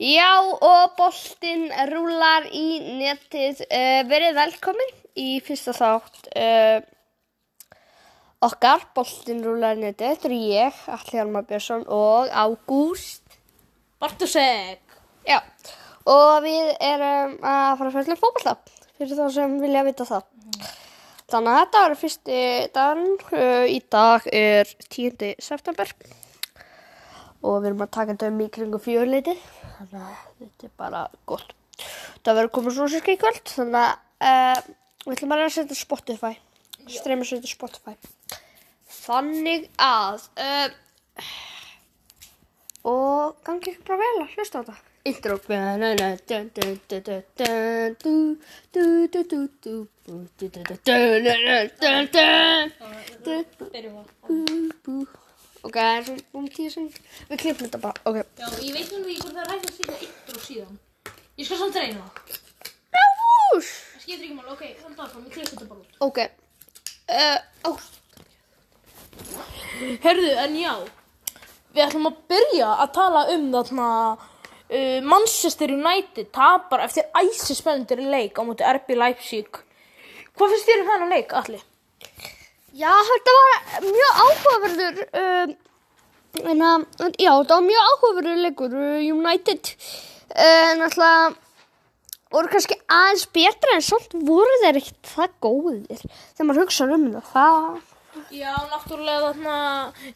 Já, og boltinn rúlar í netið. Uh, verið velkomin í fyrsta þátt uh, okkar. Boltinn rúlar í netið. Þetta er ég, Alli Hjalmar Björnsson og Ágúst. Bartusek Já, og við erum að fara að fæsla fókbalta fyrir þá sem vilja vita það. Þannig að þetta var fyrsti dagarn. Uh, í dag er 10. september og við erum að taka þetta um í kringu fjörleiti þannig að þetta er bara gott það verður komið svona sérska í kvöld þannig að uh, við ætlum bara að setja Spotify streyma setja Spotify þannig að uh, og gangi ekki bara vel að hlusta á þetta intro ok, það er svona um tíu sem við klippum þetta bara, ok. Já, ég veit nú ekki hvort það er hægt að setja intro síðan. Ég skal samt reyna. Það Júús Það skiptir ekki mál, ok, þannig að við klippum þetta bara út. Ok. Uh, ó, Herðu, en já Við ætlum að byrja að tala um þarna uh, Manchester United tapar eftir æsispennundir leik á móti RB Leipzig. Hvað finnst þér um þennan leik, Alli? Já, þetta var mjög áhugaverður. Uh, en að, já, þetta var mjög áhugaverður leikur. Uh, United, uh, náttúrulega, voru kannski aðeins betra en samt voru þeir ekkert það góðir. Þegar maður hugsa um það, það, Já, náttúrulega þarna,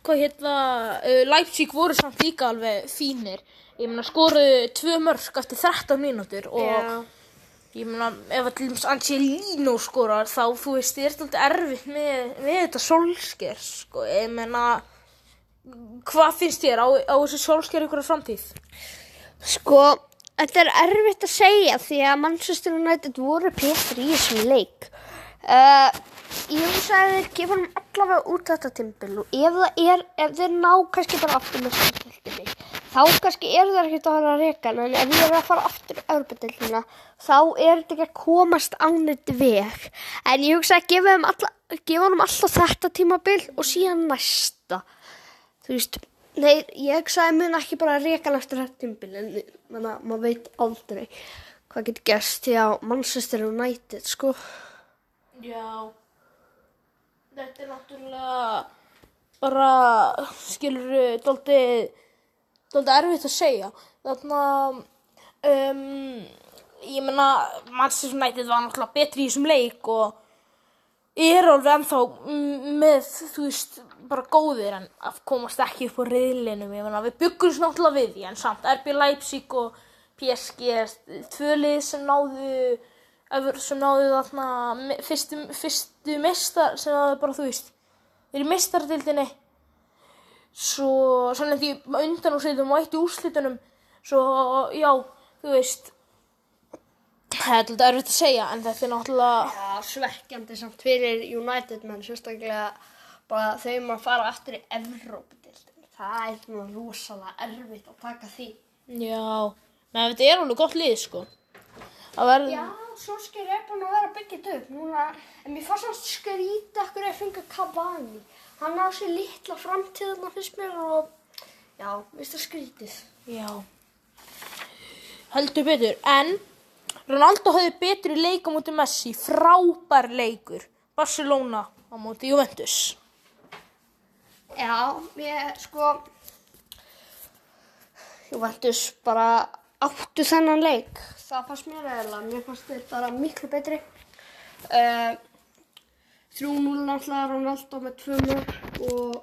hvað hérna, uh, Leipzig voru samt líka alveg fínir. Ég meina skoruðu tvö mörg eftir 13 mínútur og Já. Ég meina ef dæmis Angelino skorar þá þú veist þið er alltaf erfitt með, með þetta solsker sko. Ég meina, hvað finnst þér á, á þessu solsker ykkur framtíð? Sko, þetta er erfitt að segja því að Manchester United voru betri í þessum leik. Uh, ég hugsa að þeir gefa hann allavega út þetta tímbil og ef er, ef þeir ná kannski bara aftur með stjórnstildinni, þá kannski er það ekkert að fara að hann, en ef þeir eru að fara aftur í Európa-dildina, þá er þetta ekki að komast ánett veg. En ég hugsa að gefa hann alltaf þetta tímabil og síðan næsta þú veist, nei, ég sagði mun ekki bara að hann eftir þetta tímbil en manna, maður veit aldrei hvað getur gerst hjá Manchester United, sko. Já, þetta er náttúrulega bara, skilur, daldið, daldið erfitt að segja. Þarna, um, ég meina, Manchester United var náttúrulega betri í þessum leik og er alveg ennþá með, þú veist, bara góðir en að komast ekki upp á reyðlinum. Ég meina, við byggum svo náttúrulega við því en samt RB Leipzig og PSG, tvö lið sem náðu Öfur sem náðu þarna fyrstu, fyrstu mestar sem náðu bara þú veist þeir eru mestardildinni svo svo lendi undan og eitt í úrslitunum svo já þú veist það er alltaf erfitt að segja en þetta er náttúrulega Já, svekkjandi samt fyrir United menn, sérstaklega bara þeim að fara aftur í Evrópa-dildin. Það er svona rosalega erfitt að taka því. já, neða þetta er alveg gott lið sko verður Já, Solskjaer er búin að vera byggjit upp núna, en mér fannst hann skrítið ekkur að fengi Cavani. Hann á sér litla framtíðna fyrst mér og já, veist það skrítið. Já Heldur betur En Ronaldo hafði betri leik á móti Messi Frábær leikur Barcelona á móti Juventus Já, ég sko, Juventus bara áttu þennan leik. Það fannst mér eða, mér fannst þetta bara miklu betri. Uh, 3-0 náttúrulega Ronaldo með tvö mörg og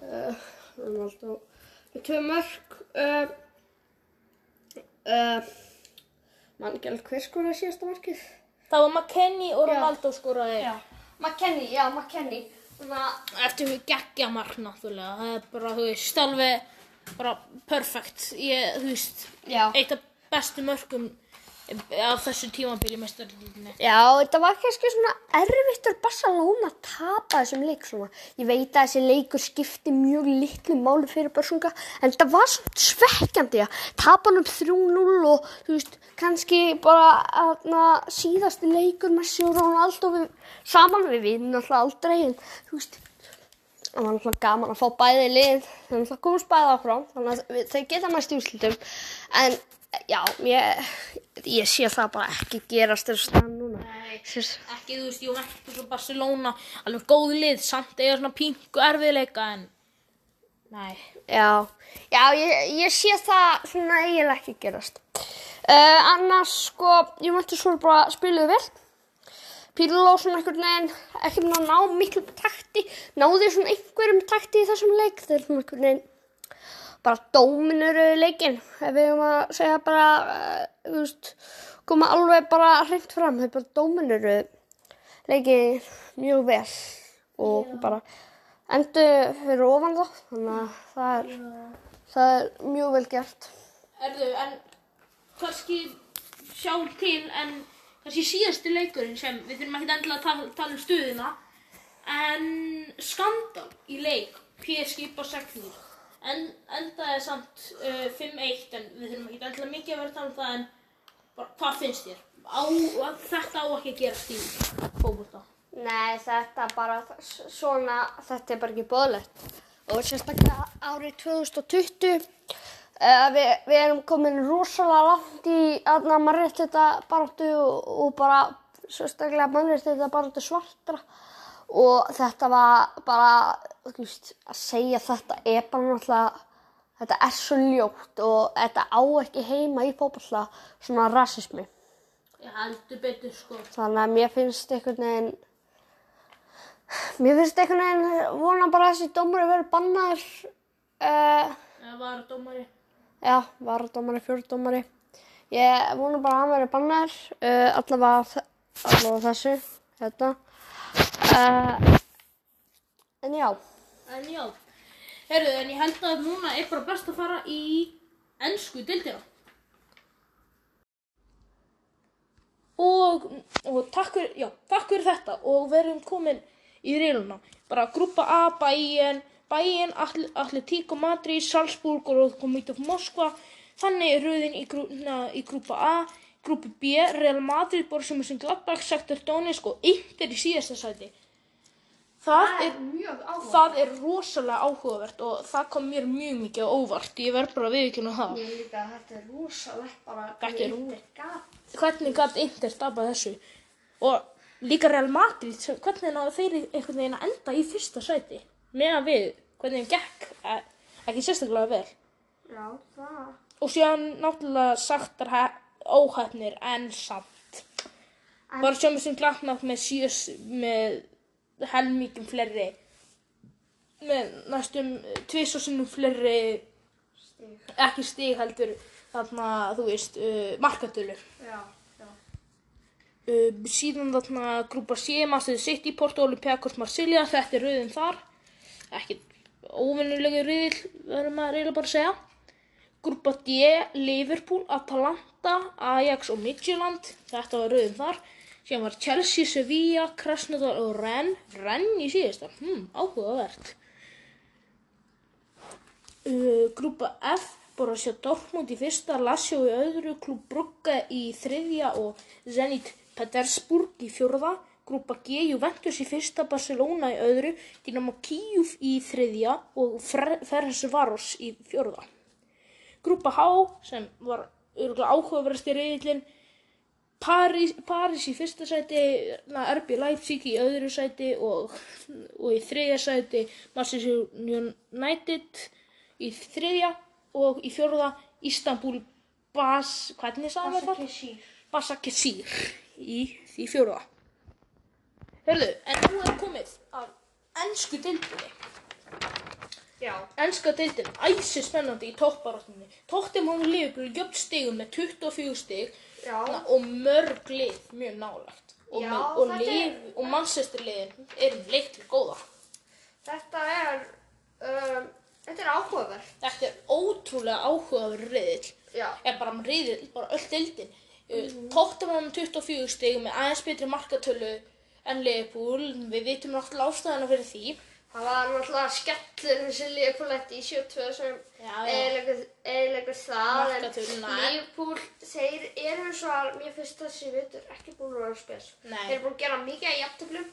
uh, Ronaldo með tvö mörg. Uh, uh, mann ekki alveg hver skoraði síðasta markið. Það var McKennie og Ronaldo skoraði Já, McKennie, já, McKennie. Þannig að Eftir við geggja mark náttúrulega Það er bara, þú veist, alveg bara perfect Ég, þú veist, Já. eitt af bestu mörgum á þessu tímabili mestarlítinni Já, þetta var kannski svona erfitt að Barcelona tapa þessum leik svona. Ég veit að þessi leikur skipti mjög litlu máli fyrir Barcelona en þetta var svona svekkjandi að tapa hann um 3-0 og veist, kannski bara aðna, síðasti leikur Messi og Ronaldo við, saman við við náttúrulega aldrei en þú veist, það var náttúrulega gaman að fá bæði lið þannig að það komast bæði áfram þannig að þau geta næst í úrslitum en já, ég, ég sé það bara ekki gerast þess að núna Nei. Ekki, þú veist, Juventus og Barcelona, alveg góð lið, samt eiga svona pínku erfiðleika en... Nei. Já, já ég, ég sé það svona eiginlega ekki gerast. Uh, annars sko, ég mætti svo bara spiluðu vel. Pírló svona einhvern veginn, ekki með að ná miklu takti, náði svona einhverjum takti í þessum leik. Þeir svona einhvern veginn bara dóminuru leikinn, ef við erum að segja bara, uh, þú veist, koma alveg bara hreint fram, þeir bara dóminuru leikinn mjög vel og bara endu fyrir ofan það, þannig að það er, það er mjög vel gert. Erðu, en kannski sjá til en kannski síðasti leikurinn sem við þurfum ekki endilega að tala, tala um stuðina en skandal í leik PSG Basaksehir en endaði samt uh, 5-1 en við þurfum ekki endilega mikið að vera að tala um það en bara, hvað finnst þér? Á, þetta á ekki að gerast í fókbólta Nei, þetta bara, svona, þetta er bara ekki bóðlegt. Og sérstaklega árið 2020, uh, við, við erum komin rosalega langt í aðna mannréttita baráttu og, og bara sérstaklega mannréttita baráttu svartra. Og þetta var bara, þú veist, að segja þetta er bara náttúrulega, þetta er svo ljótt og þetta á ekki heima í fótballa svona rasismi. Ég heldur betur sko. Þannig að mér finnst einhvern veginn Mér finnst einhvern veginn vona bara að þessi dómari verið bannaður uh, Það var dómari Já, varadómari, fjórdómari Ég vona bara að hann verið bannaður uh, allavega, allavega þessu Þetta uh, En já En já, heyrðu, en ég held að núna er bara best að fara í ennsku dildina. Og, og takk fyrir, fyrir þetta og við erum komin í reiluna. Bara grúpa A, Bayern, Bayern, Atl- Atletico Madrid, Salzburg og Komítov Moskva. Þannig er rauðin í, grú, í grúpa A. Grúpi B, Real Madrid, Borussia Mönchengladbach, Shakhtar Donetsk og Inter í síðasta sæti. Það er áhuga Það er rosalega áhugavert og það kom mér mjög mikið á óvart. Ég verð bara viðkynna það. Ég líka að þetta er rosalegt bara er hvernig Inter gat. Hvernig gætt Inter stapað þessu? Og líka Real Madrid, hvernig náðu þeir einhvern veginn að enda í fyrsta sæti? Meðan við, hvernig þeim gekk, eh, ekki sérstaklega vel. Já, það Og síðan náttúrulega sagtar óhæfnir en samt. Bara sjáum sem glatnátt með sjós, með helmíkjum fleiri, með næstum tvis og sinnum fleiri stig ekki stig heldur þarna, þú veist, uh, já Uh, síðan þarna grúpa C, Master City, Porto, Olympiakos, Marsilja, þetta er rauðin þar. Ekki óvinnulegu rauðil, verður maður eiginlega bara að segja. Grúpa D, Liverpool, Atalanta, Ajax og Midtjylland, þetta var rauðin þar. Síðan var Chelsea, Sevilla, Krasnodar og Rennes, Rennes í síðasta, hm, áhugavert. Uh, grúpa F, Borussia Dortmund í fyrsta, Lazio í öðru, Klub Brugge í þriðja og Zenit Petersburg í fjórða. Grúpa G, Juventus í fyrsta, Barcelona í öðru, Dynamo Kyiv í þriðja og Ferencvaros í fjórða. Grúpa H, sem var örgulega áhugaverðast í reyðilinn, París, París í fyrsta sæti, RB Leipzig í öðru sæti og, og í þriðja sæti Manchester United í þriðja og í fjórða Istanbul Bas, hvernig sagði maður það? Basakesir í því fjórða. Hörðu, en nú er komið af ennsku deildinni. Ennska deildin, æsi spennandi í toppbaráttunni. Tottenham og Liverpool jöfn stigum með 24 stig Já og mörg lið mjög nálagt. Og, Já, með, og, þetta er- lið, og Manchester liðin er leitt til góða. Þetta er um, Þetta er áhugavert Þetta er ótrúlega áhugaverð riðill. Já er bara riðill, bara öll deildin. Mm. Tottenham með 24 stig með aðeins betri markatölu en Liverpool. Við vitum náttúrulega ástæðana fyrir því. Það var náttúrulega skellur þessi Leopold í 72 sem eiginlegur það en Leopold þeir eru svo að mér finnst þessi vitur ekki búin að vera spes Nei. þeir eru búin að gera mikið að jafntöflum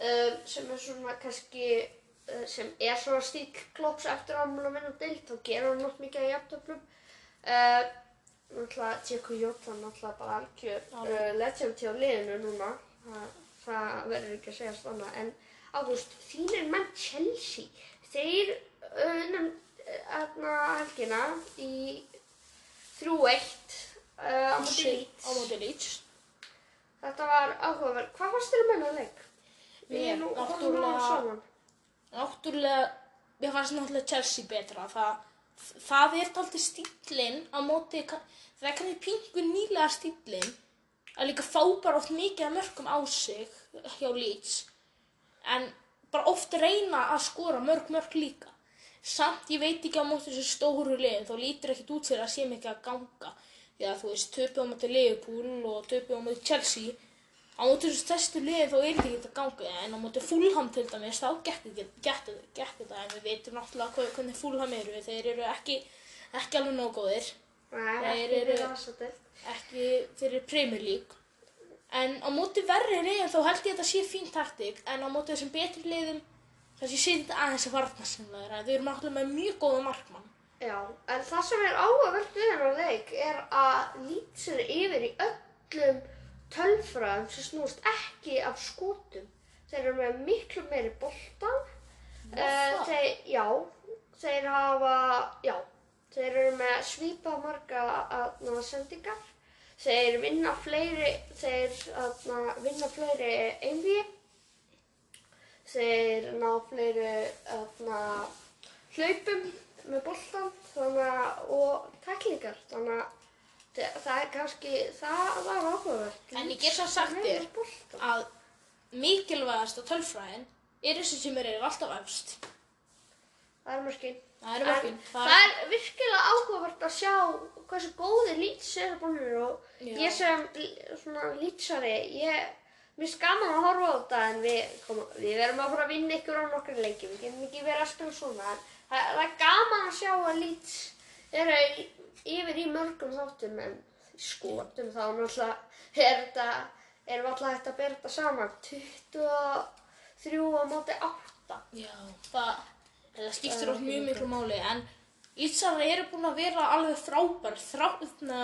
um, sem er svona kannski uh, sem er svona stíl klopps eftir að að vinna deild, þá gerur hann nátt mikið að jafntöflum. Uh, náttúrulega, Tjekku Jóttan náttúrulega bara algjör uh, legend hjá liðinu núna. Það, það verður ekki að segja stanna. En Ágúst, þínir menn Chelsea, þeir unnum aðna helgina í 3-1 uh, á móti Leeds. Þetta var áhugaverð. Hvað fannst þér um hennar leik? Við Mér, náttúrulega-. Náttúrulega, mér fannst náttúrulega Chelsea betra. Það, það er alltaf stílinn á móti, það er kannski pingu nýlega stílinn að líka fá bara oft mikið af mörgum á sig hjá Leeds. En bara oft reyna að skora mörg mörg líka. Samt ég veit ekki á móti þessu stóru liðin, þá lítur ekkert út fyrir að sé mikið að ganga. Því að þú veist, töpu á móti Liverpool og töpu á móti Chelsea. Á móti þessu stærstu liðin þá er þetta ekki að ganga, en á móti Fulham til dæmis, þá gekk þetta- en við veitum hvað- hvernig Fulham eru, þeir eru ekki, ekki alveg nóg góðir, Nei, Þeir eru- ekki fyrir Premier League. En á móti verri liðin þá held ég að þetta sé fín taktík, en á móti þessum betri liðum, þessi sé þetta aðeins að varna en þau eru náttúrulega með mjög góða markmann. Já, en það sem er áhugavert við hennar leik er að Leeds er yfir í öllum tölfræðum sem snúast ekki af skotum. Þeir eru með miklu meiri bolta. Uh, þeir, já, þeir hafa, já, þeir eru með svipa marga aðna, sendingar. Þeir vinna fleiri, þeir aðna, vinna fleiri einvíi. Þeir ná fleiri aðna, hlaupum með boltan og tæklingar. Þannig að það er kannski, það var áhugavert. En ég get svo sagt þér að mikilvægasta tölfræðin er þessi sem er alltaf efst. Það er mörkin. Það eru mörkin. Það, er virkilega áhugavert að sjá hversu góði lýts eru búinir og Já. ég sem svona lýtsari, ég, mér gaman að horfa á þetta en við, kom, við verðum að fara að vinna ykkur á nokkru leiki, við getum ekki verið að spila svona en það, það er gaman að sjá að lýts eru yfir í mörgum þáttum en skotum þá náttúrulega er þetta, erum alltaf hægt að bera þetta saman, 23 á móti 8. Já, það, það skiptir oft mjög miklu máli en Ítsara eru búin að vera alveg frábær þráðna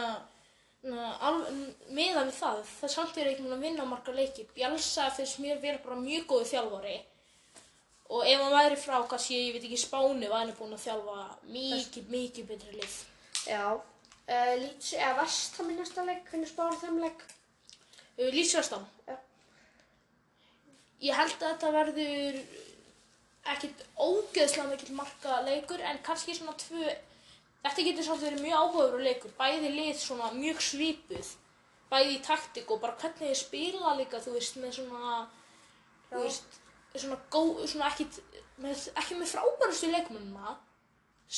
meða við það það samt er ekki búin að vinna marga leiki. Bjalsa finnst mér vera bara mjög góði þjálfari. Og ef hann væri frá kannski, ég veit ekki, Spáni væri hann búin að þjálfa mikið, mikið betri lið. Já, uh, Leeds eða Vestham í næsta leik, hvernig spáður þeim leik? Lýsvestam Já. Ég held að þetta verður ekkit ógeðslega mikill marka leikur en kannski svona tvö Þetta getur samt verið mjög áhugaður leikur bæði lið svona mjög svipuð bæði í taktik og bara hvernig þið spila líka þú veist með svona þú veist svona góð svona ekkit með, ekki með frábærustu leikmennina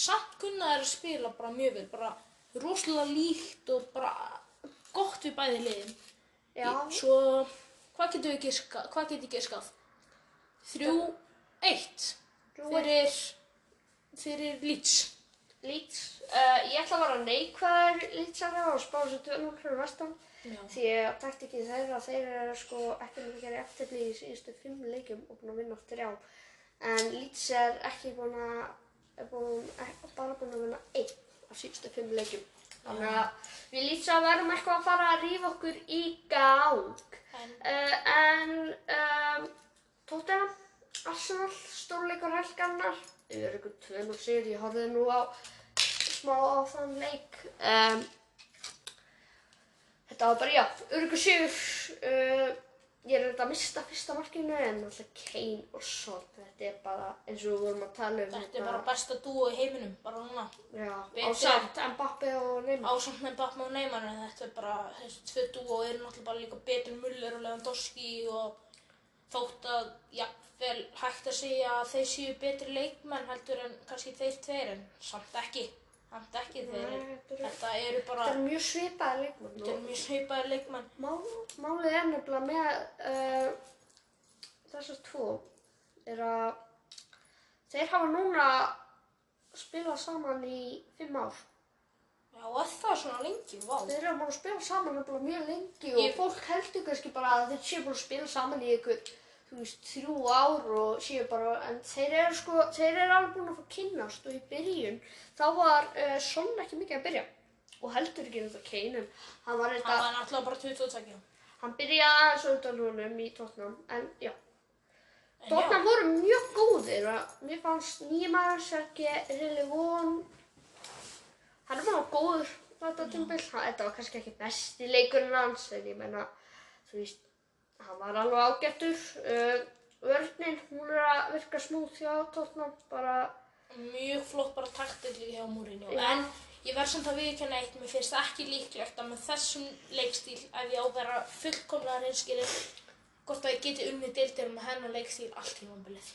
samt kunna þær að spila bara mjög vel bara rosalega líkt og bara gott við bæði liðin Já, Svo, hvað getur við giskað? Hvað getur giskað? Þrjú, eitt. Fyrir, fyrir Leeds. Leeds, uh, ég ætla að vera neikvæður Leedsari og spá þessu 2-0 fyrir Vestham Já. því að taktikið þeirra, þeir eru sko ekki með að gera eftirblí í síðustu fimm leikum og búin að vinna þrjá en Leeds er ekki búin að er búin, ekki, bara búin að vinna einn af síðustu fimm leikum þannig að við Leeds að verðum eitthvað að fara að rífa okkur í gang En, Uh, en um, Tottenham, Arsenal, stórleikur helgarnar ykkur 2-0 sigur, ég horfði nú á smá á þann leik. Um, Þetta var bara, já, öryggur sigur. Uh, Ég er þetta að mista fyrsta markinu en alltaf Kane og Son Þetta er bara eins og við vorum að tala um þetta er bara besta dúo í heiminum, bara núna. Já, Betur á samt Mbappe og Neymar. Ásamt Batman og Neymar, en þetta er bara, þessi tvö dúo eru náttúrulega bara líka betur en Muller og Lewandowski og þótt að, jafnvel, hægt að segja að þeir séu betri leikmenn heldur en kannski þeir tveir, en samt ekki. Samt ekki, þeir, Nei, þetta eru- þetta eru bara, Þetta er mjög svipaði leikmann þetta eru mjög sveipaði leikmenn. Mál, málið er nefnilega með uh, þessar tvo er að þeir hafa núna spilað saman í fimm ár. Já, er það svona lengi, vá. Þeir eru búin að spila saman nefnilega mjög lengi og Ég- fólk heldur kannski bara að þeir séu búin að spila saman í ykkur þú veist, þrjú ár og séu bara, en þeir eru sko, þeir eru alveg búin að fá kynnast og í byrjun þá var uh, Son ekki mikið að byrja og heldur ekki þetta Kane, en hann var þetta, Hann var náttúrulega bara 22. hann byrjaði aðeins á undan honum í Tottenham, en já, En Tottenham voru mjög góðir og mér fannst nýjumæður Sergi Rili Von, hann er bara góður þetta tímbil, þetta var kannski ekki besti leikurinn hans, en ég menna, þú veist, hann var alveg ágættur, uh, vörninn, hún er að virka smúð hjá Tottenham, bara, Mjög flott bara taktilli hjá Mourinho. Já. En ég verð samt að viðkjanna eitt, mér finnst ekki líklegt að með þessum leikstíl, ef ég á að vera fullkomlega reynskilin, hvort að ég geti unnið deildir með hennar leikstíl allt tímabilið.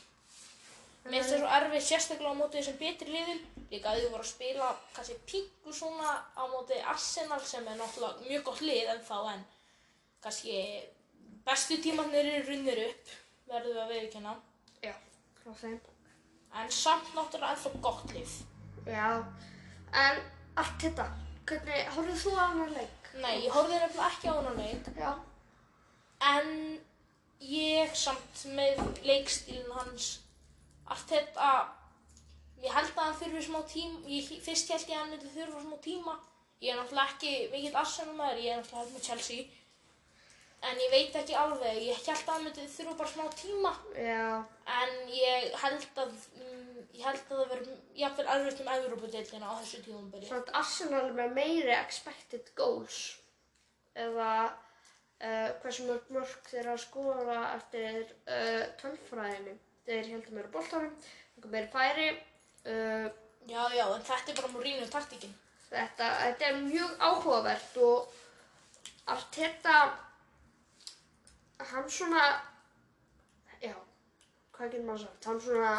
Mér finnst það svo erfið sérstaklega á móti þessum betri liðum, líka að þau voru að spila kannski píku svona á móti Arsenal sem er náttúrulega mjög gott lið en þá en kannski bestu tímarnir eru runnir upp, verðum við að viðkjanna, já, frá þeim. en samt náttúrulega ennþá gott lið. Já, en allt þetta, hvernig, horfðu þú á hann leik? Nei, ég horfði nefnilega ekki á hana leik Já, en ég samt með leikstílinn hans allt þetta ég held að hann þurfi smá tíma ég, fyrst held ég að hann myndi þurfa smá tíma. Ég er náttúrulega ekki mikill Arsenal maður ég er náttúrulega held með Chelsea. En ég veit ekki alveg ég held að hann myndi þurfa bara smá tíma. Já, en ég held að mm, ég held að það verður jafnvel erfitt um Evropadeildina á þessu tímumbili Svona Arsenal er með meiri expected goals. Eða uh, hversu mörg mörg þeirra að skora eftir uh, tölfræðinu. Þeir heldur meira boltanum, einhver meiri færi. Uh, já já en þetta er bara Mourinho taktíkin þetta, þetta er mjög áhugavert og Arteta, hann svona, já, hvað getur maður sagt, hann svona,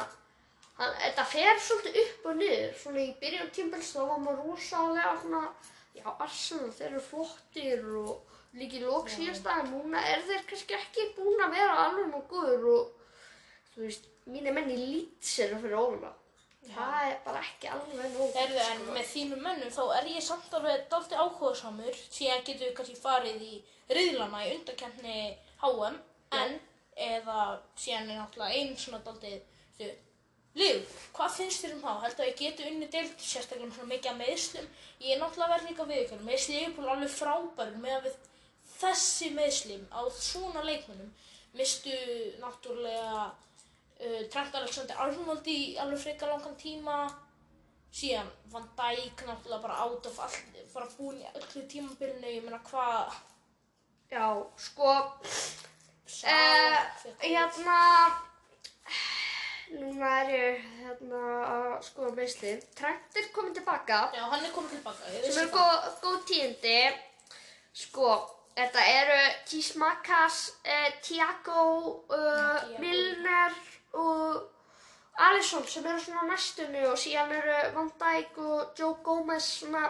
hann, þetta fer svolítið upp og niður, svona í byrjun tímpils þá var maður rosalega svona, já, Arsenal, þeir eru flottir og líka í lók síðasta, en núna er þeir kannski ekki búin að vera alveg nú góður og, þú veist, mínir menn í Leeds eru fyrir ofan það. Það er bara ekki alveg nóg. Herðu, en með þínum mönnum þá er ég samt alveg dalti áhugasamur síðan getum við kannski farið í riðlana í undarkenni HM en eða síðan er náttúrulega einn svona dalti stu, Liv, hvað finnst þér um þá? Heldur að ég geti unni deilt sérstaklega með svona mikið að meðslum ég er náttúrulega verið líka viðkjörn með Liverpool alveg frábær með að við þessi meðslim á svona leikmönnum mistu náttúrulega uh, Trent Alexander Arnold í alveg frekar langan tíma síðan Van Dijk náttúrulega bara of all, bara búin í öllu tímabilinu ég meina hvað Já, sko, Sá, Eh, fékk hérna, núna er ég hérna að skoða meðslið. Trent er komin tilbaka, já, hann er komið tilbaka sem er góð, góð tíðindi. Sko, þetta eru Tismakas, uh, Tiago, uh, Thiago. Milner og Alisson sem eru svona næstunni og síðan eru Van Dijk og Joe Gomez svona,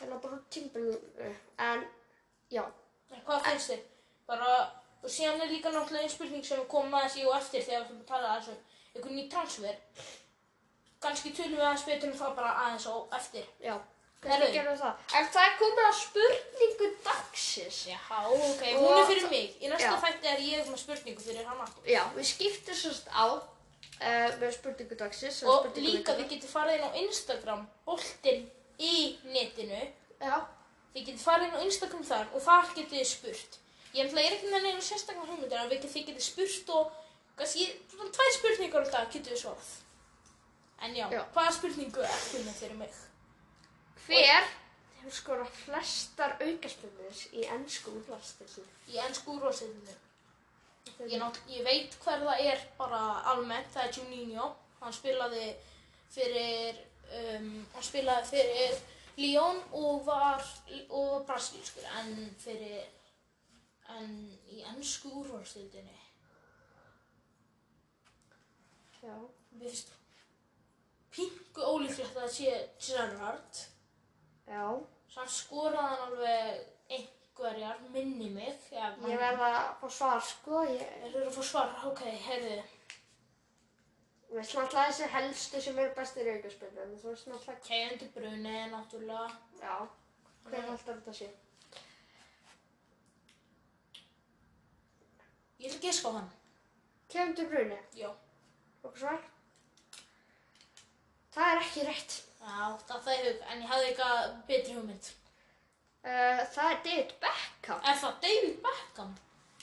hérna bara tímbilinu. En, já, En hvað finnst þér? Bara, og síðan er líka náttúrulega einn spurning sem við komum aðeins í og eftir þegar við ætlum að tala aðeins um einhvern nýtt transfer. Kannski tölum við aðeins betur um það bara aðeins á eftir. Já, Það. En það er komið að spurningu dagsins. Já, ok, hún Og- er fyrir mig. Í næsta Já. þætti er ég með spurningu fyrir hann aftur. Já, við skiptum sérst á uh, með spurningu dagsins. Og spurningu líka þið getur farið inn á Instagram, boltinn í netinu. Já, Þið getur farið inn á Instagram þar og þar getur þið spurt. Ég ætla ég er ekki með neina sérstaklega hugmyndir en við getum þið spurt og kannski svona tvær spurningar á dag getur þið svarað. En já, Já. hvaða spurningu ertu með fyrir mig? Hver hefur skorað flestar aukaspennir í ennsku útlastillu? Í ennsku úrvalstildinu. Ég, ég veit hver það er bara almennt, það er Juninho. Hann spilaði fyrir, um, hann spilaði fyrir Lyon og var, og var brasilískur en fyrir, en í ennsku úrvalstildinu. Já. Mér finnst pingu ólíklegt að það sé Gerrard. Já, Sann skoraði hann alveg einhverjar, minni mig. Ja, ég verð að fá svar sko. Ég Er það að fá svar? Ok, heyrðu. veist náttúrulega þessi helstu sem eru bestir í. En þú veist Kevin De Bruyne, náttúrulega. já, hver heldur þetta sé? Ég ætla að giska á hann. Kevin De Bruyne. Já. Og svar? Það er ekki rétt. Já, það það er hug, en ég hafði eitthvað betri hugmynd. Uh, það er David Beckham. Er það David Beckham?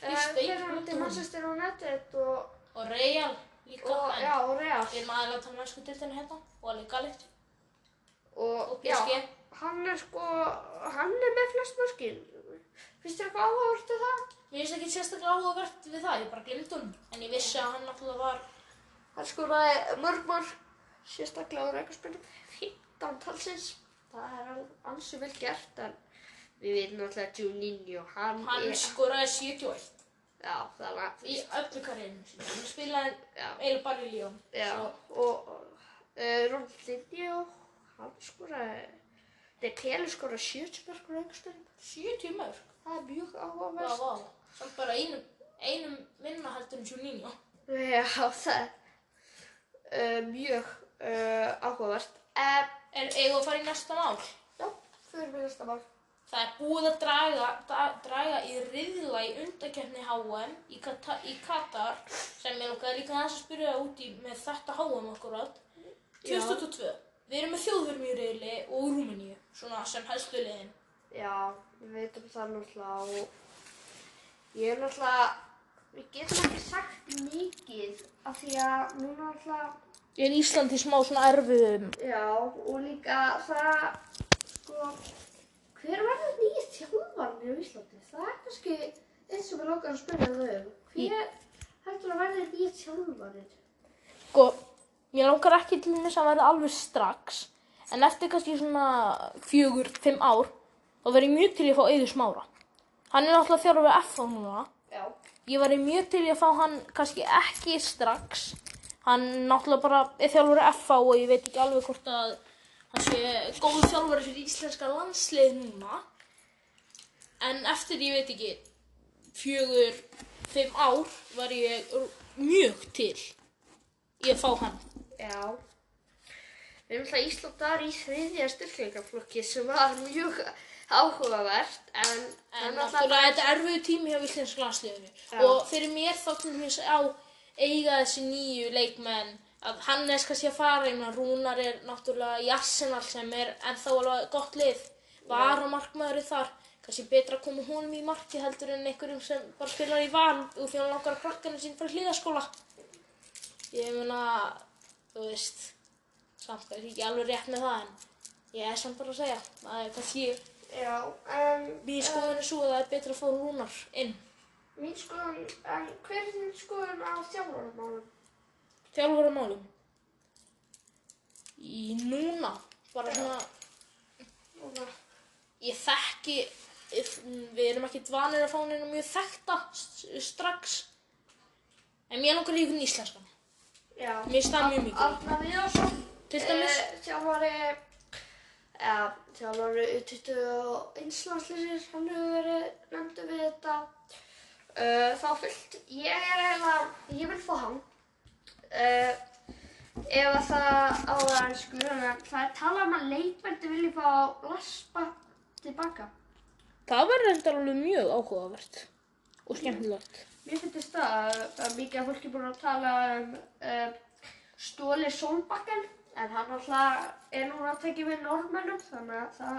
Þeir David eru til. Manchester United og, Og Real líka, og, en já, og Real. við erum aðeins að tala um sko dildinu hérna og alveg galið. Og, Og já, hann er sko, hann er með flest mörkin. Finnst þér eitthvað áhugavert af það? Mér finnst ekki sérstaklega áhugavert við það, ég bara glimti honum. En ég vissi að hann náttúrulega var, Hann skoraði mörg mörg, sérstaklega á reikarspilum, 15 talsins. Það er ansi vel gert, en við veitum náttúrulega að Juninho, hann, hann er, skoraði 71 já, það var, í öllu karriðinu. Hann spilaði já, eiginlega bara í Líón. já, og uh, Ronaldinho, hann skoraði, þeir Peli skoraði 70 mörg á reikarspilum. 70 mörg. Það er mjög Vá, áhugavert. vá. Samt bara einum, einum minna heldur en Juninho. Já, það er uh, mjög áhugavert. Uh, Er eigum að fara í næsta mál? já, fyrir mig næsta mál. Það er búið að draga, da, draga í riðla í undakeppni HM í, Kata, í Katar sem ég langaði líka aðeins að spyrja það út í með þetta HM akkurat 2022. Við erum með þjóðvermi í riðli og Rúmeníu, svona sem helstu liðin. Já, við veitum það náttúrulega og ég er náttúrulega, við getum ekki sagt mikið af því að núna náttúrulega, Er Ísland í smá svona erfiðum? já, og líka það, sko, hver verður nýja þjálfarnir á Íslandi? Það er kannski eitt sem við langar að spyrja þau um. Hver heldur að verður nýja þjálfarnir? Sko, mér langar ekki til þess að verða alveg strax, en eftir kannski svona fjögur, fimm ár, þá verð ég mjög til í að fá Eiður Smára. Hann er náttúrulega þjálfur við FH núna. Já, Ég var mjög til í að fá hann kannski ekki strax. Hann náttúrulega bara er þjálfur FH og ég veit ekki alveg hvort að hann sé góð þjálfur fyrir íslenska landslið núna. En eftir ég veit ekki fjögur, fimm ár var ég mjög til að fá hann. já. Við erum alltaf Ísland þar í þriðja styrkleikaflokki sem var mjög áhugavert, en En náttúrulega þetta er erfiðu tími hjá íslenska landsliðinu. Og fyrir mér þá til dæmis á eiga þessi nýju leikmenn að Hannes kannski að fara, ég meina Rúnar er náttúrulega í Arsenal sem er ennþá alveg gott lið. Var og markmaður þar. Kannski betra að koma honum í marki heldur en einhverjum sem bara spilar í val og því hann langar að krakkana sín fyrir hlýðaskóla. Ég meina, þú veist, samt er ekki alveg rétt með það en ég er samt bara að segja. Það er kannski Já, en Mín skoðun er svo að það er betra að fá rúnar inn. Mín skoðun, en hver er þín skoðun á þjálfarmálum? Þjálfur á málum. Í núna, bara svona, Núna, ég þekki, við erum ekki dvanir að fá neina mjög þekkta s- strax. En mér langar einhvern íslenskan. já. Mér það mjög mikið. Arna Viðarsson. Til dæmis? Eh, þjálfari, eða þjálfari U20 og einslandslisir, hann hefur verið nefndu við þetta. Uh, þá fyllt, ég er eiginlega, ég vil fá hann. Uh, ef að það á það er sko, að það er talað um að leikveldi vilji fá Laspa tilbaka. Það verður reyndar alveg mjög áhugavert og skemmtilegt. Mér finnst það að mikið af fólki búin að tala um uh, Stóli Solbakken en hann alltaf er núna að tekja við normennum þannig að það,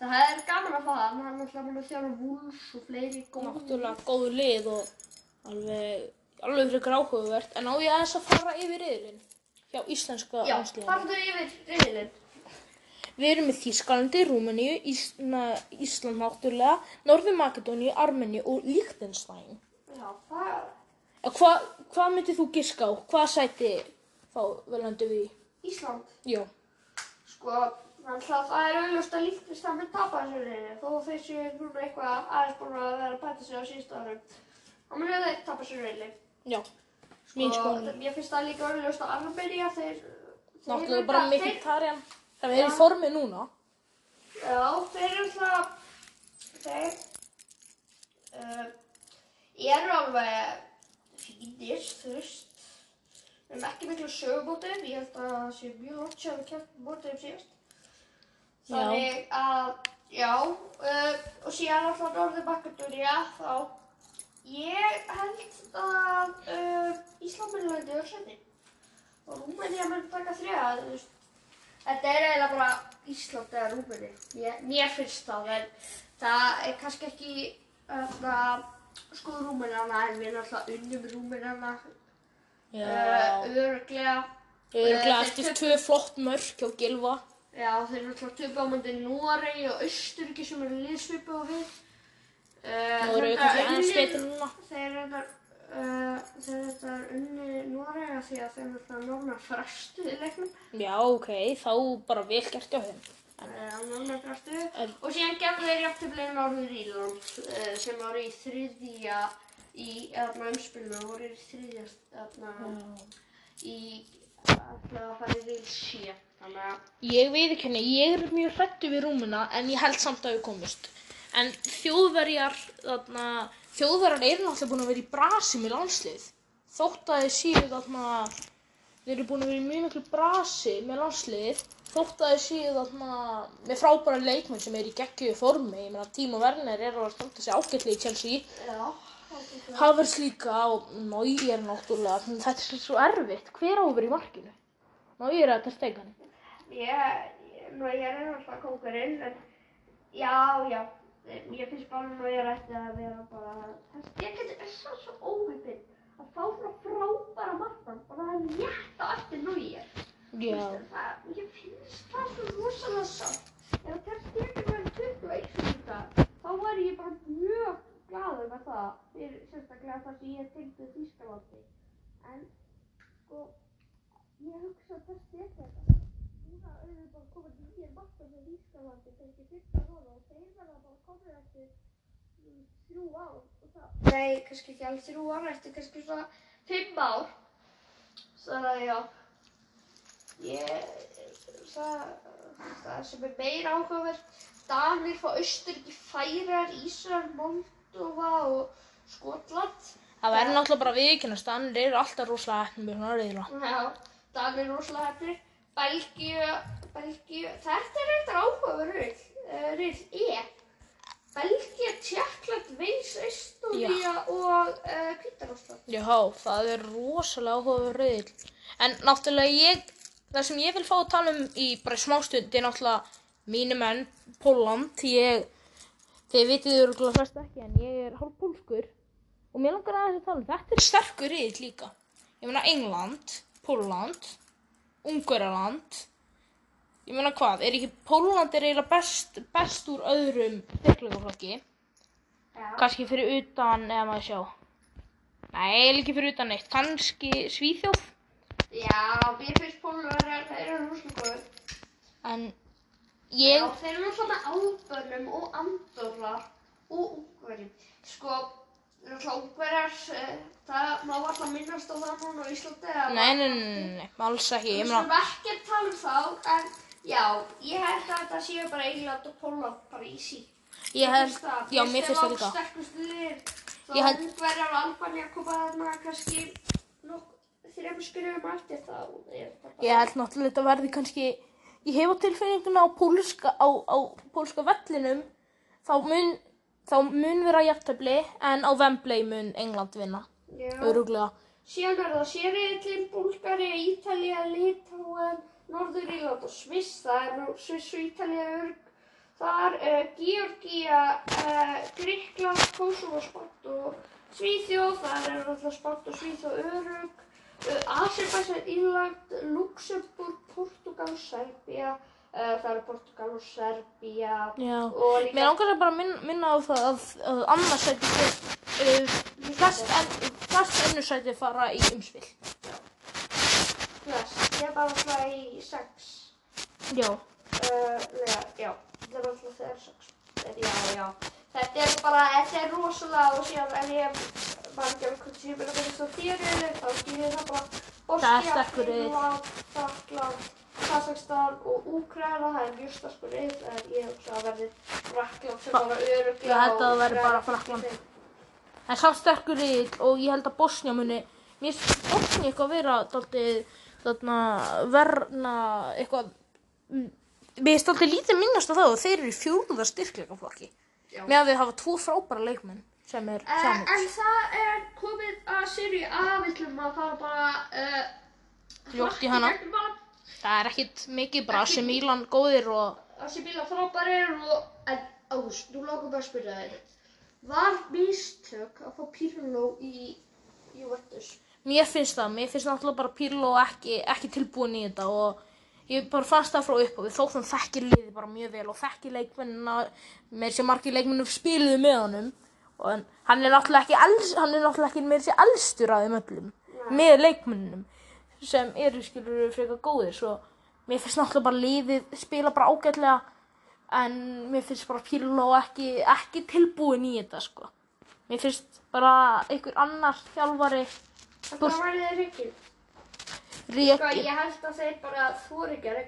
það er gaman að fá hann. Hann er alltaf búin að þjára Wolves og fleiri góð. Náttúrulega góð lið og alveg, alveg fyrir áhugavert. En á ég aðeins að fara yfir yðurinn hjá íslenska Já, landsliðinu. farðu yfir riðilinn. Við erum með Þýskalandi, Rúmeníu, Ísland náttúrulega, Norður Makedóníu, Armeníu og Liechtenstein. Já, það Hvað hva myndir þú giska á? Hvað sæti þá velandi við í? Ísland. Já. Sko, alltaf það er auðvitað að líktist að mynd tapa þessu riðilinn þó þeir séu núna eitthvað aðeins búin að vera að bæta sig á síðustu árum. Þá munið þeir tapa þessu riðilinn. Já. Mín Sko, skoðun. Mér finnst það líka auðvitað að Armenía þeir... Náttúrulega bara mikið tarjan. Það er í formi núna. Já, þeir eru það... Þeir... Uh, eru alveg fínir, veist. Við erum ekki miklu sögumótið, ég held að það sé mjög að við kemta mótið um síðast. Þannig að, já, uh, og síðan alltaf Norður Makedónia, þá Ég held að uh, Íslandmenn lendi á seti og Rúmenía mun taka þrjá. þú veist. Þetta er eiginlega bara Ísland eða Rúmenía. Ég- Mér finnst það, en það er kannski ekki uh, sko Rúmenjana, en við náttúrulega unnum Rúmenjana Já. uh, öruglega. Örgulega Eh, eftir tvö flott mörk hjá Gilva. Já, þeir eru náttúrulega töpu á múndi Noregi og Östuríki sem eru liðsvipu á við. Uh, Nú eru við kannski aðeins betur núna. Þeir eru eru unni Norega því að þeir eru náttúrulega nornar frestuði leiknum. Já, ok, þá bara vel gert hjá þeim. Nornar frestuði. En- Og síðan gerðu þeir jafntöflið Norður Írland uh, sem voru í þriðja í öðna umspilinu voru í þriðja öðna í ætla að fara í vil sé. Þannig að Ég veit ekki henni, ég er mjög hrættu við Rúmuna en ég held samt að við komust. En þjóðverjar, þarna, þjóðverjar eru náttúrulega búin að vera í brasi með landslið. Þótt að þeir séu þarna, þeir eru búin að vera í mjög miklu brasi með landslið. Þótt að þeir séu þarna með frábæra leikmenn sem er í geggjöðu formi. Ég meina, Tímo Werner er að standa sig ágætlega í Chelsea. já. Havers líka og Nói er náttúrulega, þetta er svo erfitt. Hver á að vera í markinu? Nói er að ég- nú ég er náttúrulega kókurinn, en já, já, ég finnst bara nú ég ætti að vera bara, þess, ég geti þess að svo óheppinn að fá frá frábæra markmann og það er létt á eftir nú ég. Já. Það, ég finnst það svo rosalega sátt. Ef það kannski ekki verið 21 sem þetta, þá væri ég bara mjög glaður með það, fyrir sérstaklega það sem ég tengdi Þýskalandi. En, sko, ég hugsa að það sé þetta. Núna bara komið nýjir markar með Þýskalandi, ekki fyrsta róla og þeir verða bara komið eftir þrjú ár. og það- Nei, kannski ekki alveg þrjú ár, eftir kannski svona fimm ár. Þannig að já, ég, það, það sem er meira áhugaverð, Danir fá Austuríki, Færar, Ísrael, Moldova og Skotland. Það verður náttúrulega bara viðkynast, þannig eru alltaf rosalega hefnum með svona reyðla. Já, Danir rosalega hefnir. Belgíu, Belgíu, þetta er eitthvað áhugaverð rauð, uh, rauð E. Belgía, Tjekkland, Veins, Estónia og uh, Kvítarúsland. Já, það er rosalega áhugaður reyðil. En náttúrulega ég, það sem ég vil fá að tala um í bara í smástund er náttúrulega mínu menn, Póland. Ég, þið vitið þau eru flest ekki en ég er hálf pólskur. Og mér langar aðeins að tala um, þetta er sterkur reyðil líka. Ég meina England, Póland, Ungverjaland. Ég meina hvað, er ekki Póland er eiginlega best, best úr öðrum styrkleikaflokki. Já. Kannski fyrir utan, eða maður sjá. Nei, ekki fyrir utan neitt. Kannski Svíþjóð. Já, mér finnst Pólverjar, þeir eru rosalega góður. En Já, ég, þeir eru náttúrulega Albönum og Andorra og Ungverjum. Sko, náttúrulega Ungverjar, uh, það má alltaf minnast á það núna á Íslandi. að- nei, nei, nei, nei, alls ekki. Við skulum ekki tala um þá, en já, ég held að þetta séu bara England og Póland bara í sí. ég held, já, mér finnst það líka. Sterkustu liðir. Þá Ég held- Ungverjar og Albanía koma þarna kannski nokk þrejum skrifum eftir það. og er þetta Ég held náttúrulega þetta verði kannski, ég hef á tilfinninguna á pólska, á, á pólska vellinum, þá mun, þá mun vera jafntefli, en á Wembley mun England vinna. Öruglega. Síðan er það Sériðillin, Búlgari, Ítalía, Litáen, Norður-Írland og Sviss. Það er nú Sviss og Ítalía örg. Þar uh, Georgía, uh, Gríkland, Kosovo, Spátt og Svíþjóð. Það er alltaf Spátt og Svíþjóð örug. Uh, Azerbaijan, Írland, Luxemburg, Portugal, Serbía. Uh, það eru Portugal og Serbía. Já. Líka Mér langar að bara minna, minna á það að, að annarsæti uh, flest, en, flest önnursæti fara í umspil. flest. Ég er bara alltaf í sex. Já. Uh, já, já, þetta er alltaf þegar sex. Já, já. Þetta er bara, þetta er rosalega og síðan ef ég var ekki alveg hvort sem ég meina að það þér er skýrir það bara Það er Bosnia. Finnland, Frakland, Kazakstan og Úkraina, það er mjög sterkur reyð en ég hugsa að verði Frakland sem bara öruglega Ég held að það og verði bara Frakkland. fimm. En samt sterkur riðill og ég held að Bosnia muni, mér finnst Bosnia eitthvað vera dálítið, þarna, verna, eitthvað, mér finnst dálítið lítið minnast á það og þeir eru í fjórða styrkleikaflokki. Já. Með að við hafa tvo frábæra leikmenn sem er Uh, en það er komið að seri A, við ætlum að fara bara uh, Fljótt í hana. Það er ekkit mikið bara sem Mílan góðir og Þessi bílar frábærir og, en Ágúst, nú langar bara að spyrja þér. Var mistök að fá Pirlo í Juventus? mér finnst það, mér finnst náttúrulega bara Pirlo ekki, ekki tilbúin í þetta og ég bara fannst það frá upp og við þóttum þekkir liði bara mjög vel og þekkir leikmennina með sér margir leikmennu spiluðu með honum og hann er náttúrulega ekki els, hann er náttúrulega ekki með sér elstur að þeim öllum. Með leikmennunum sem eru skilur frekar góðir svo mér finnst náttúrulega bara liðið spila bara ágætlega en mér finnst bara Pirlo ekki, ekki tilbúin í þetta sko. Mér finnst bara einhver annar þjálfari Þetta var þið reykinn. Sko, Reki ég held að þeir bara þóri ekki að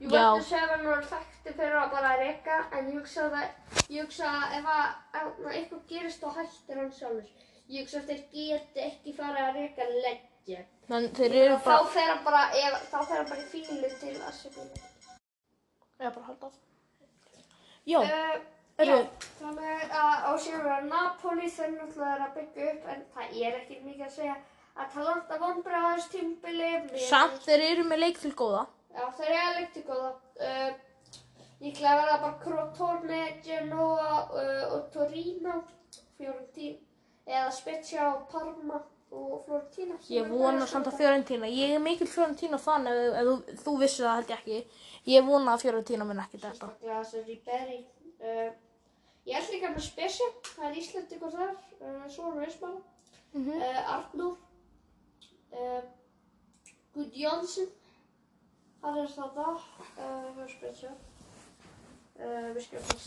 reyka. Já. Juventus hefur nú þekkti fyrir að bara reyka, en ég hugsa að, ég hugsa að ef að, að eitthvað gerist þá hættir hann sjálfur. Ég hugsa að þeir geti ekki fara að reyka leggja. Þannig þeir eru bara Þá fer hann bara, ef, þá fer hann bara í fílu til Asibíli. Já, bara halda áfram. Já, Uh, Eru- já, þannig að á síðan vera Napoli þeir náttúrulega er að byggja upp, en það er ekki mikið að segja að Talanta vonbra á þessu tímbili. samt þeir eru með leik til góða. Já, þeir eru alveg til góða. Líklega verða bara Crotone, Genoa uh, og Torino, Fiorentina, eða Spezia og Parma og Florentina. sem Ég vona samt að Fiorentína, ég er mikil Fiorentína fann ef, ef þú, þú vissir það held ég ekki. Ég vona að Fiorentína mun ekki þetta. Sérstaklega þessi Ribéry. Uh, ég held líka með Spezia, það er uh, Sónu Ismala, Mhm. uh, Arnur, uh, Gud Jónsson, hann er þarna, hjá Spezia. Uh, við skilum það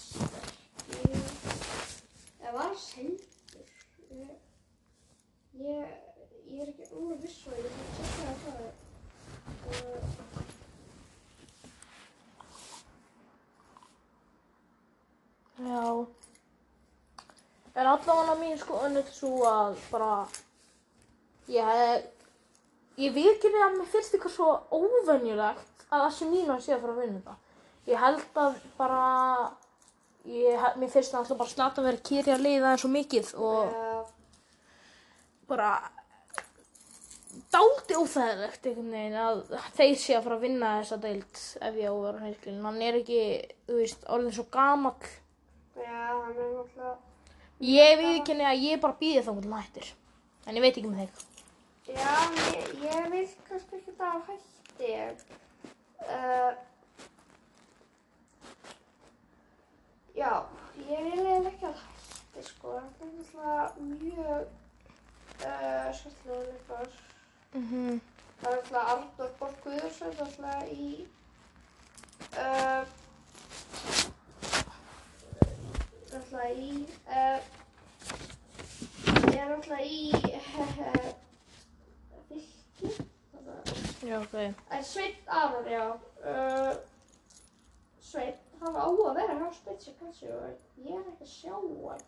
Ég var sendur. Ég, ég, ég er ekki alveg viss og ég er ekki að segja það. Uh, Já. En allavega mín sko önnur svo að bara, ég hef, ég ekki að mér finnst eitthvað svo óvenjulegt að þessi mínu sé að fara að vinna þetta. Ég held að bara, ég, mér finnst það alltaf bara slata að vera kýri að leiða eins og mikið og uh, bara dálítið óþægilegt einhvern veginn að þeir sé að fara að vinna þessa deild ef ég á að vera hreinskilin. Hann er ekki, þú veist, orðin svo gamall. já, hann er náttúrulega Ég viðkynni að ég bara býði þá hvernig hættir. En ég veit ekki með þig. Já, ég, ég vil kannski ekki það að hætti. Uh, já, ég vil eiginlega ekki að hætti, sko. Þetta er náttúrulega mjög uh, skemmtilega leikar. Mm -hmm. Það er náttúrulega Arnór Borg Guðursson, náttúrulega í... Uh, náttúrulega í... Uh, ég er náttúrulega í... Uh, Fylki. Þannig að... Já, ok. En Sveinn Aron, já. Uh, Sveinn, hann á að vera hjá Spitsi kannski og ég er ekki að sjá hann.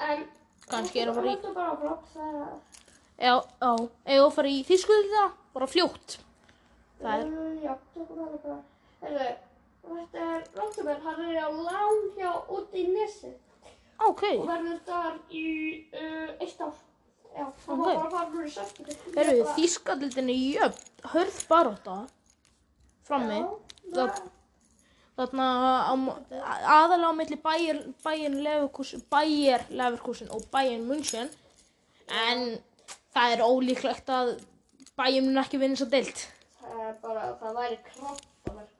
En... Kannski er hann bara í- Þetta bara áfram, það er að... Já, já. Ef þú fara í þýskuðu það, bara fljótt. Það er, Uh, já, tökum hann bara. Heyrðu, þetta er Róttumenn, hann er á lán hjá úti í Nesi ok. og verður þar í uh, eitt ár. Já, Ok. var bara núna í september. Herru, Ég bara- þýskaldildin er jöfn, hörð frammi. Já, Það- það- Þarna á, aðalega á milli Bayern Leverkusen og Bayern München. En það er ólíklegt að Bayern mun ekki vinna að deilt. Það er bara, það væri krabbaverk.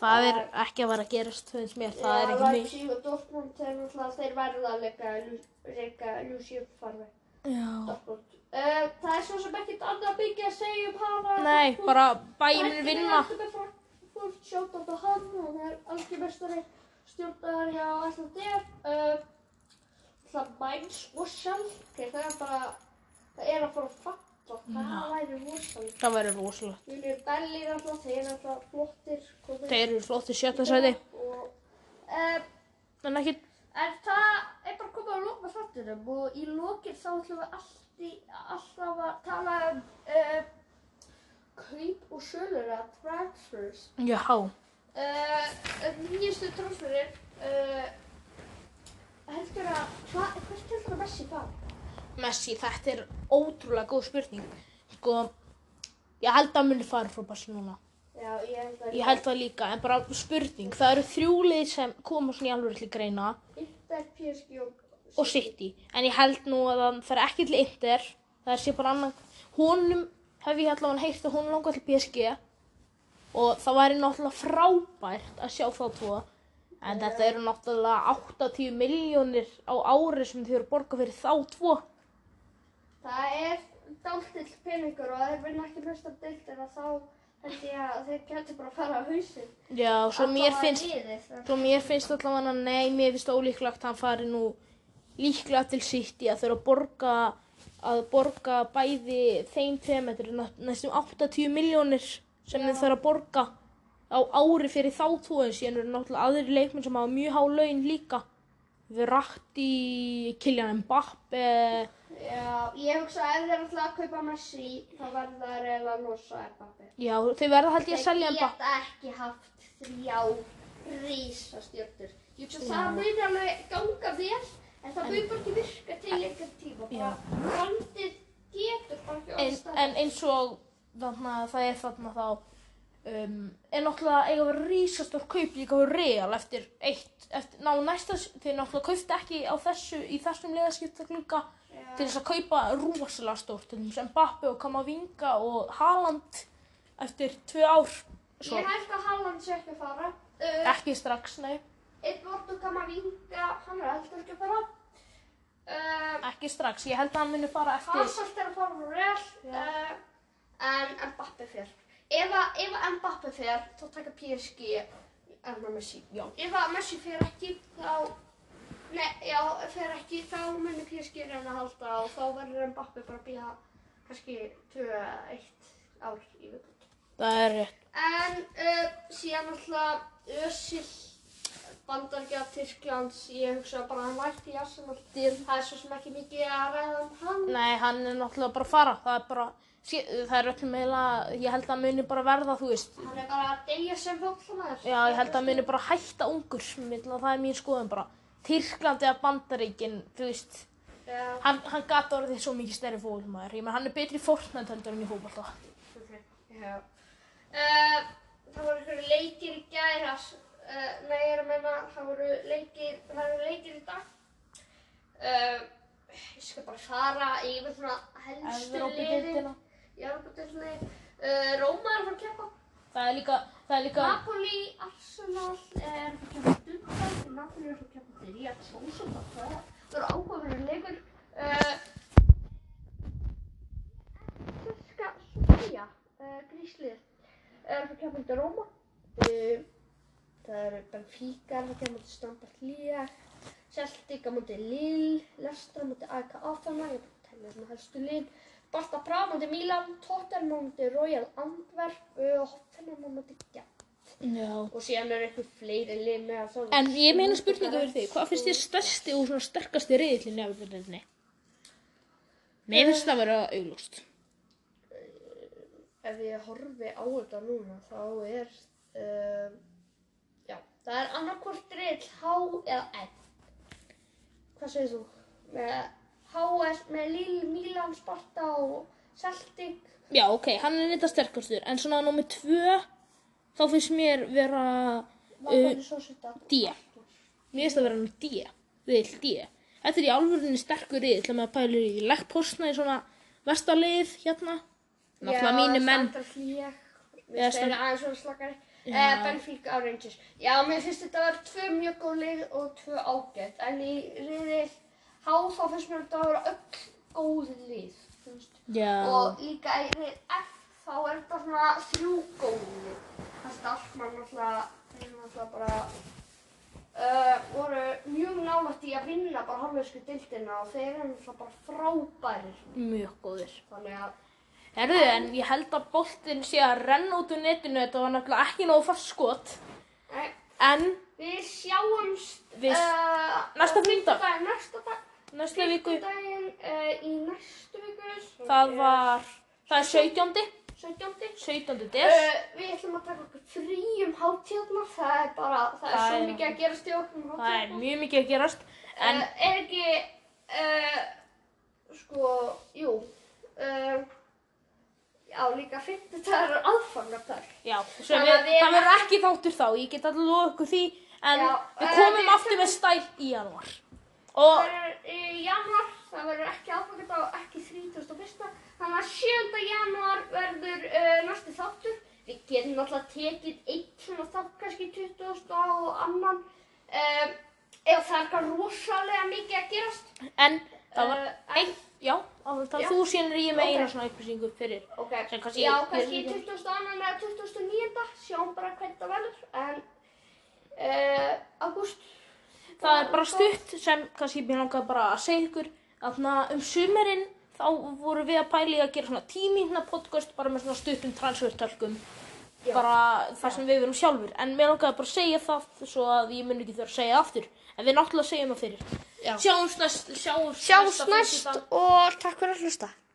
Það er ekki að vera að gerast, finnst mér. Það er ekki mikið. Leipzig og Dortmund, þeir, náttúrulega- þeir verða að leika, Lucy upp farfi. Já. Dortmund. Uh, það er svo sem ekkert annað mikið að segja um hana. Nei, bara Bayern mun vinna. Frankfurt, sjótt á hann, hann er algjör mestari stjórnar hjá Æslandir. Uh, það Mainz og Schalke, það er bara, það er að fara að falla. Það væri rosalega. Það verður rosalega. Júlíu Belli er alltaf, þeir eru alltaf flottir. Þeir eru flott í sjötta sæti. Og, uh, En ekki, En það er bara komið að lóka þáttunum og í lókinn þá ætlum við alltaf, alltaf að tala um uh, kaup og sölur eða transfers. já. Uh, nýjustu transferir uh, heldur að, hva, hvert heldur að Messi fara? Messi, þetta er ótrúlega góð spurning. Sko, ég held að hann muni fara frá Barcelona. Já, ég held að Ég held það líka, en bara spurning. Það eru þrjúlið sem koma svona í alveg til greina Inter, PSG og... og City. En ég held nú að það fer ekki til Inter. Það sé bara annan. Honum hef ég allavega heyrt að hún langar til PSG. Og það væri náttúrulega frábært að sjá þá tvo. En þetta eru náttúrulega 80 miljónir á ári sem þau eru að borga fyrir þá tvo. Það er dáltill peningur og þeir vinna ekki mest af deildina þá held ég að þeir getur bara að fara á hausinn. Já, svo mér finnst... Svo mér finnst allavega að nei, mér finnst ólíklegt að hann fari nú líklega til City að þurfa að borga að borga bæði þeim tveim, þetta er næ- næstum 80 miljónir sem þið þurfa að borga á ári fyrir þá tóðin síðan eru náttúrulega aðri leikmenn sem hafa mjög há laun líka. Verratti, Kylian Mbappe Já, ég hugsa að ef þeir ætla að kaupa Messi þá verður það reyna að losa Mbappe. Já, þeir verða held ég að selja Þeir Mbappe geta ekki haft þrjá rísastjörnur. Ég hugsa að það muni alveg ganga vel en það muni bara ekki virka til einhver tíma. Bara landið getur bara ekki en, orðið en eins og þarna, það er þarna þá um, er náttúrulega eiga að vera rísastór kaup líka á real eftir eitt eftir, ná næsta, þeir náttúrulega kaupti ekki á þessu, í þessum liðaskipta glugga til þess að kaupa rosalega stórt til þess að Mbappe og Kamavinga og Haaland eftir tvö ár. Svo, Ég held að Haaland sé ekki að fara. Uh, ekki strax, nei Edvardo Kamavinga, hann er heldur ekki að fara. Uh, ekki strax, ég held að hann muni fara eftir Hazard er að fara frá Real uh, en Mbappe fer. Ef ef Mbappe fer, þá taka PSG Erna Messi. Já. Ef Messi fer ekki, þá Nei, já, fer ekki, þá munir PSG reyna að halda og þá verður Mbappe bara að býða kannski 2-1 ár í viðbútt. það er rétt En uh, síðan alltaf Ösil Bandargja Tyrklands, ég hugsa bara að hann vært í Arsenal. Það er svo sem ekki mikið að ræða um hann. Nei, hann er náttúrulega bara að fara. Það er bara, það er öllum meila, ég held að hann muni bara verða, þú veist. Hann er bara að deyja sem fólklamæður. Já, ég held að hann muni bara hætta ungur, að það er mín skoðun bara. Tyrkland eða Bandaríkin, þú veist, Já, hann, hann gata orðið svo mikið stærri fótbolmaður. Ég menn, hann er betri heldur en í fótbolta. ok. Já. Uh, það voru leikir í gæras. Uh, nei, ég er að menna, það voru leikir, það voru leikir í dag. Uh, ég skal bara fara yfir svona helstu liðin. Európa-deildinni. Uh, Róma er að fara að keppa. Það er líka, það er líka, Napoli, Arsenal er að kemja Dubban, Napoli er að kemja til Ríad Sósum, það verður áhugaverður leikur. Sörska Sofía, gríslið, er að kemja til Róma. Það eru Benfica er að kemja til Standard Liège, Celtic á móti Lille, Leicester á móti AEK Athena, ég bara að tella svona helstu lið. Barta Praha á móti Milan, Tottenham á móti Royal Antwerp og Hoffenheim á móti Gent. já. Og síðan eru eitthvað fleiri lið með að það. En ég meina spurninga fyrir þig, hvað finnst þér stærsti og svona sterkasti reyðillin í Evropadeildinni? Mér finnst það að vera auglúst. Ef ég horfi á þetta núna þá er, uh, það er annarkvort rill H eða N. Hvað segir þú? Með HS, með Lille, Milan, Sparta og Celtic. Já, ok, hann er þetta sterkastur, en svona nummið tvö, þá finnst mér vera Valur svo setta. D. Mér finnst það vera hann D, riðill D. Þetta er í alvörunni sterkur riðill, þegar maður pælir í leggpostna í svona vestalið hérna. Náttúrulega mínu menn. Já, Mér finnst þeirra aðeins svona slakari. Eh, Benfica á Rangers. Já, mér finnst þetta að vera tvö mjög góð lið og tvö ágætt. En í riðil H þá finnst mér þetta að vera öll góð lið. þú veist. já, Og líka í riðil F þá er þetta svona þrjú góð lið. Það Stalkmann náttúrulega, þeir eru náttúrulega bara uh, voru mjög nálægt í að vinna bara hálfvegsku dildina og þeir eru náttúrulega bara frábærir. mjög góðir. Þannig að Herðu, en ég held að boltinn sé að renna út úr netinu, þetta var náttúrulega ekki nógu fast skot. Nei, En Við sjáumst Við- uh, næsta fimmtudaginn, Næsta dag, næstu viku, fimmtudaginn uh, í næstu viku. það var, það er 17. 17. 17. Uh, des. við ætlum að taka okkur frí um hátíðarna, það er bara, það er Það svo er- mikið að gerast í okkur um Það er hátíðarna. mjög mikið að gerast. En uh, er ekki, uh, sko, jú, uh, já líka 50 dagar er aðfangardag. já, við, við- það verður ekki þáttur þá. Ég get allir lofa ykkur því. En Já, við eh, komum við aftur með stæl í januar. Og Það er í januar, það verður ekki aðfangardag og ekki 31. Þannig að 7. januar verður uh, næsti þáttur. Við getum náttúrulega tekið eitt svona þátt, kannski 20. og annan. Um, ef það er eitthvað rosalega mikið að gerast. En það var Uh, einn, já, það Já. þú sínir ég með Ok. eina svona upplýsingu fyrir. Ok, Sem kannski já, kannski ég- 20. annan eða 29. Sjáum bara hvernig það verður. En, uh, ágúst. Það er bara stutt sem kannski mér langaði bara að segja ykkur að um sumarinn þá voru við að pæli að gera svona tímínna podcast bara með svona stuttum transfertölkum bara það sem við verum sjálfur en mér langaði bara að segja það svo að ég mun ekki þurfa að segja aftur en við náttúrulega segjum það fyrir Já. Sjáumst næst Sjáumst, Sjáumst næst og takk fyrir að hlusta.